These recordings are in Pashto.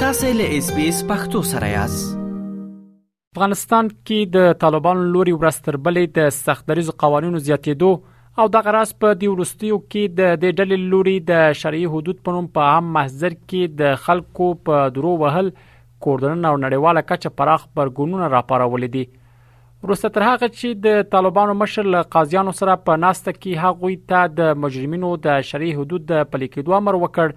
تاسو له اس بي اس پختو سره یاست افغانستان کې د طالبانو لوري ورستربلې د سختدریزو قوانینو زیاتېدو او د غراس په دی ورستیو کې د دې ډلې لوري د شرعي حدود په نوم په عام محضر کې د خلکو په درو وهل کوردن او نړیواله کچه پراخ برګونونه راپارول دي وروسته تر هغه چې د طالبانو مشر له قاضیانو سره په ناسته کې هغوی ته د مجرمینو د شرعي حدود د پلي کېدو امر وکړ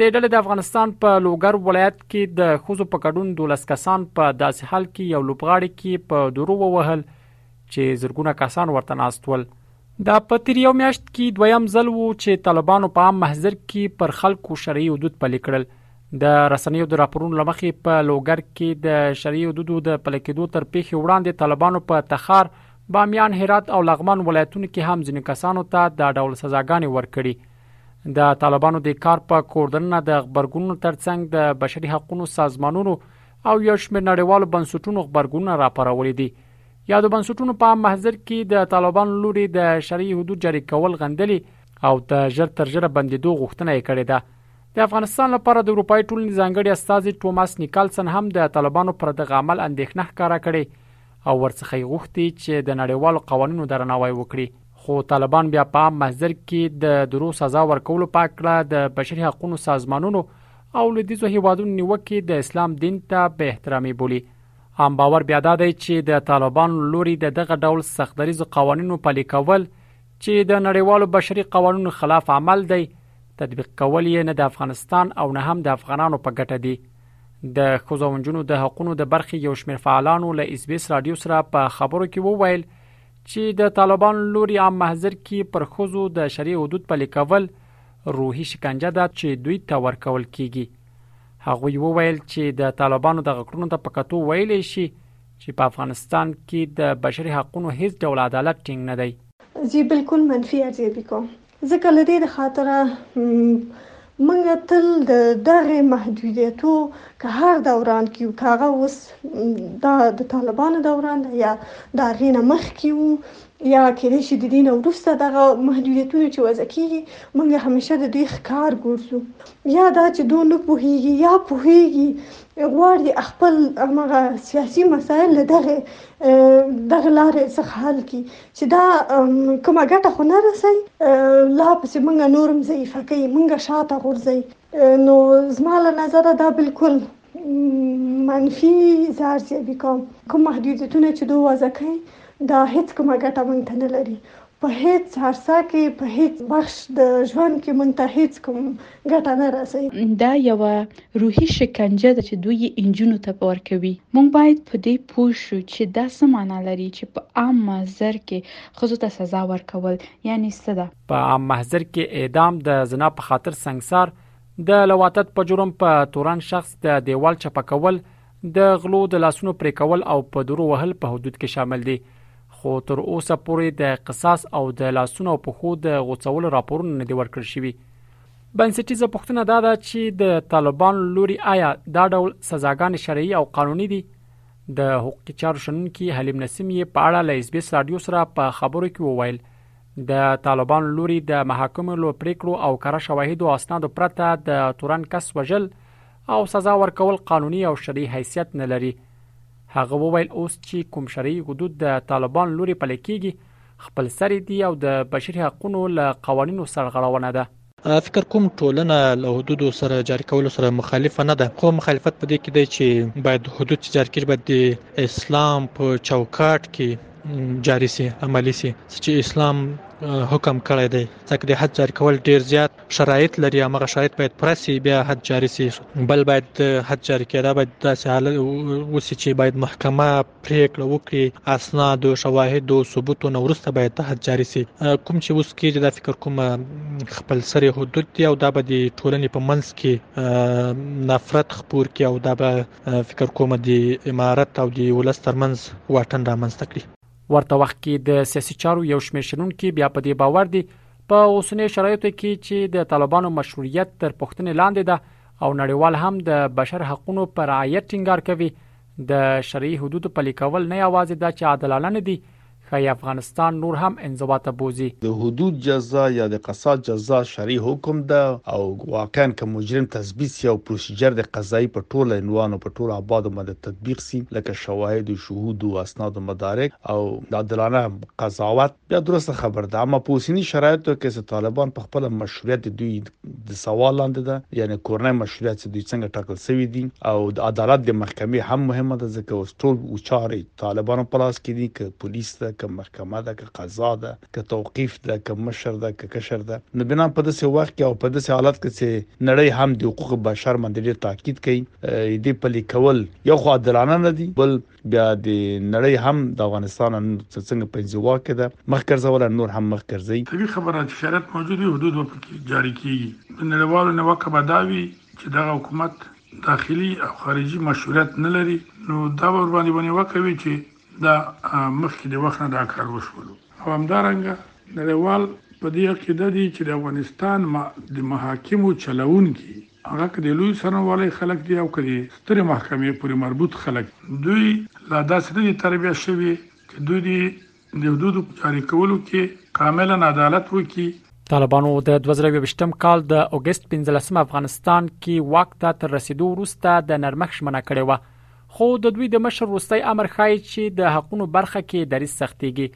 د ډلې د افغانستان په لوګر ولایت کې د خوځو په ګډون 12 کسان په داسې حال کې یو لوبغاړي کې په دورو ووهل چې زرګونه کسان ورته ناستول دا په تیر یو میاشت کې دویم ځل وو چې طالبانو په عام محضر کې پر خلکو شرعي حدود پلي کړل د رسنیو د راپورونو لمخې په لوګر کې د شرعي حدودو د پلي کېدو تر پیښې وړاندې طالبانو په تخار بامیان هرات او لغمان ولایتونو کې هم ځینې کسانو ته دا ډول سزاګانې ورکړي د طالبانو د کار په کوردننه د خبرګونونو ترڅنګ د بشري حقوقو سازمانونو او یو شمېر نړیوالو بنسټونو خبرګونونه راپارولي دي یادو بنسټونو په محضر کې د طالبانو لوري د شرعي حدود جاری کول غندلي او د ژر تر ژره بندیدو غوښتنه یې کړې ده د افغانستان لپاره د اروپای ټولنې ځانګړي استازي توماس نیکالسن هم د طالبانو پر دغه عمل اندېښنه ښکاره کړې او ورڅخه یې غوښتي چې د نړیوالو قوانینو درناوی وکړي خو طالبان بیا په عام محضر کې د درو سزا ورکولو په اړه د بشري حقوقو سازمانونو او لویدیځو هیوادونو نیوکې د اسلام دین ته به احترامي بولي عام باور بیا دا دی چې د طالبان لوري د دغه ډول سختدریزو قوانینو پلي کول چې د نړیوالو بشري قوانینو خلاف عمل دی تطبیق کول یې نه د افغانستان او نه هم د افغانانو په ګټه دي د ښځو او نجونو د حقوقو د برخې یو شمېر فعالانو له اس بي اس رادیو سره په خبرو کې وویل چې د طالبان لوري عام محضر کې پر ښځو د شرعي حدود پلي کول روحي شکنجه ده چې دوی ته ورکول کیږي هغوی وویل چې د طالبانو د غکړونو ته په کتو ویلی شي چې په افغانستان کې د بشري حقوقو هیڅ ډول عدالت ټینګ نه دی جی بالکل منفی ارزیابی کوم ځکه له دې د خاطره موږ تل د دغه محدودیتو که هر دوران کې که هغه اوس دا د طالبانو دوران ده یا د هغې نه مخکې وو یا کېدای شي د دې نه وروسته دغه محدودیتونه چې وضع کېږي موږ همیشه د دوی ښکار ګرځو یا دا چې دوی نه پوهېږي یا پوهېږي غواړي خپل همغه سیاسي مسایل له دغه دغه لارې څخه حل کړي چې دا کومه ګټه خو نه رسي لا پسې مونږ نورم ضعیف کوي مونږ شاته غورځي نو زما له نظره دا بالکل منفي زار زیابي کوم کوم محدودیتونه چې دوی وضع کوي دا هیڅ کومه ګټه مونږ ته نه لري په هیڅ عرصه کې په هیڅ بخش د ژوند کې مونږ ته هیڅ کوم ګټه نه رسوي. دا یوه روحي شکنجه ده چې دوی یې انجونو ته ورکوي. موږ باید په دې پوه شو چې دا څه معنا لري چې په عام محضر کې ښځو ته سزا ورکول یعنې څه ده؟ په عام محضر کې اعدام، د زنا په خاطر سنګسار، د لواطت په جرم په تورن شخص د دیوال چپه کول، د غلو د لاسونو پرې کول او په درو وهل په حدود کې شامل دي. خو تر اوسه پورې د قصاص او د لاسونو او پښو د غوڅولو راپورونه نه دي ورکړل شوي. بنسټیزه پوښتنه دا ده چې د طالبان لوري آیا دا ډول سزاګان شرعي او قانوني دي د حقوقي چارو شنونکي حلیم نسیم یې په اړه له اسبیس رادیو سره په خبرو کې وویل د طالبان لوري د محاکمو لو پریکړو او کره شواهدو اسنادو پرته د تورن کس وژل او سزا ورکول قانوني او شرعي حیثیت نه لري هغه وویل اوس چې کوم شرعي حدود د طالبان لوري پلي کیږي خپلسرې دي او د بشري حقونو له قوانینو سرغړونه ده. فکر کوم ټولنه له حدودو سره جاري کولو سره مخالفه نه ده، خو مخالفت په دې کې دی چې باید حدود چې جاري کېږي باید د اسلام په چوکاټ کې جاري شي، عملي شي، څه چې اسلام حکم کړی دی، ځکه د حد جاري کول ډېر زیات شرایط لري، هماغه شرایط باید پوره شي بیا حد جاري شي، بل باید حد جاري کېدا باید داسې حالت وشي چې باید محکمه پرېکړه وکړي اسنادو شواهدو ثبوتو نه ورسته باید تحت جاری سي کوم چې اوس کېږي دا فکر کوم خپل سره حدود دی او دا به د ټولنې په منځ کې نفرت خپور کې او دا به فکر کوم د امارت او د ولس ترمنځ واټن رامنځته کړي ورته وخت کې د سیاسي چارو یو شمېر شنونکي بیا په دې باور دي په اوسنیو شرایطو کې چې د طالبانو مشروعیت تر پوښتنې لاندې ده او نړیوال هم د بشر حقوقو پر رعایت ټینګار کوي د شرعي حدودو پلي کول نه یوازې دا چې عادلانه نه دي، ښایي افغانستان نور هم انزوا ته بوځي. د حدود جزا یا د قصاص جزا شرعي حکم ده او واقعاً که مجرم تثبیت سي او پروسیجر د قضايي په ټوله عنوان او په ټولو ابعادو باندې تطبیق سي، لکه شواهدو، شهودو، اسنادو مدارک او د عادلانه قضاوت، بیا درسته خبره ده اما په اوسني شرایطو کې چې طالبان په خپل مشروعیت د دوی د سوال لاندې ده یعنی کورنۍ مشروعیت چې دوی څنګه ټاکل شوی دي او د عدالت د محکمې هم مهمه ده ځکه اوس ټول چارې طالبانو په لاس کې دي که پولیس ده که محکمه ده که قضا ده که توقیف ده که مشر ده که کشر ده نو بنا په داسې وخت کې او په داسې حالت کې چې نړۍ هم د حقوق بشر باندې ډیر تاکید کوي دې پلي کول یو خو عادلانه نه دي بل بیا د نړۍ هم د افغانستان نن څنګه په انزوا کې ده مخ ګرځول نور هم مخ ګرځي طبي خبره چې خیرت موجود وي حدود به پکې جاری کیږي د نړیوالو نیوکه به دا وي چې دغه حکومت داخلي او خارجي مشروعیت نه لري نو دا به ور باندې ونیوه کوي چې دا مخکې د وخت نه دا کار وشولو او همدارنګه نړیوال په دې عقیده دي چې د افغانستان د محاکمو چلوونکي هغه که د لوی څارنوالۍ خلک دي او که د سترې محکمې پورې مربوط خلک دي، دوی لا داسې نه دي تربیه شوي چې دوی دې د حدودو په جاري کولو کې کاملا عدالت وکړي. طالبانو د دوه زره یوویشت م کال د اګست پنځلس مه افغانستان کې واک ته تر رسېدو وروسته د نرمښت ژمنه کړې وه، خو د دوی د مشر وروستی امر ښايي چې د حقونو برخه کې دریځ سختېږي.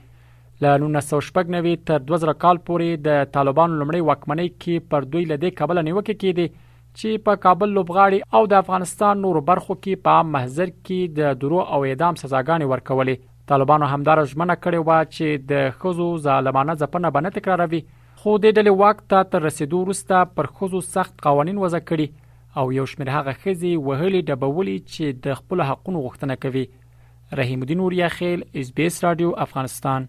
له 1996 تر 2000 کال پورې د طالبانو لمړی واکمنۍ کې پر دوی له دې کبله نیوکه کېده چې په کابل لوبغاړي او د افغانستان نورو برخو کې په عام محضر کې د درو او اعدام سزاګانې ورکولې طالبانو همدار ژمنه کړې و چې د خزو ظالمانه ځپنه به نه تکراروي خو د ډلې واک ته تر رسیدو وروسته پر خزو سخت قوانين وضع کړي او یو شمېر هغه خزي وهلي ډبولي چې د خپل حقونو غوښتنه کوي رحیم الدین اوریا خیل اس بي اس رادیو افغانستان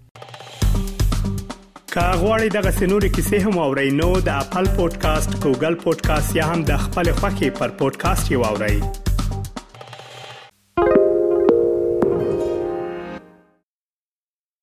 که غواړئ دغه سنوري کیسې هم او رینو د خپل پودکاسټ ګوګل پودکاسټ یا هم د خپل خاكي پر پودکاسټ یو اورئ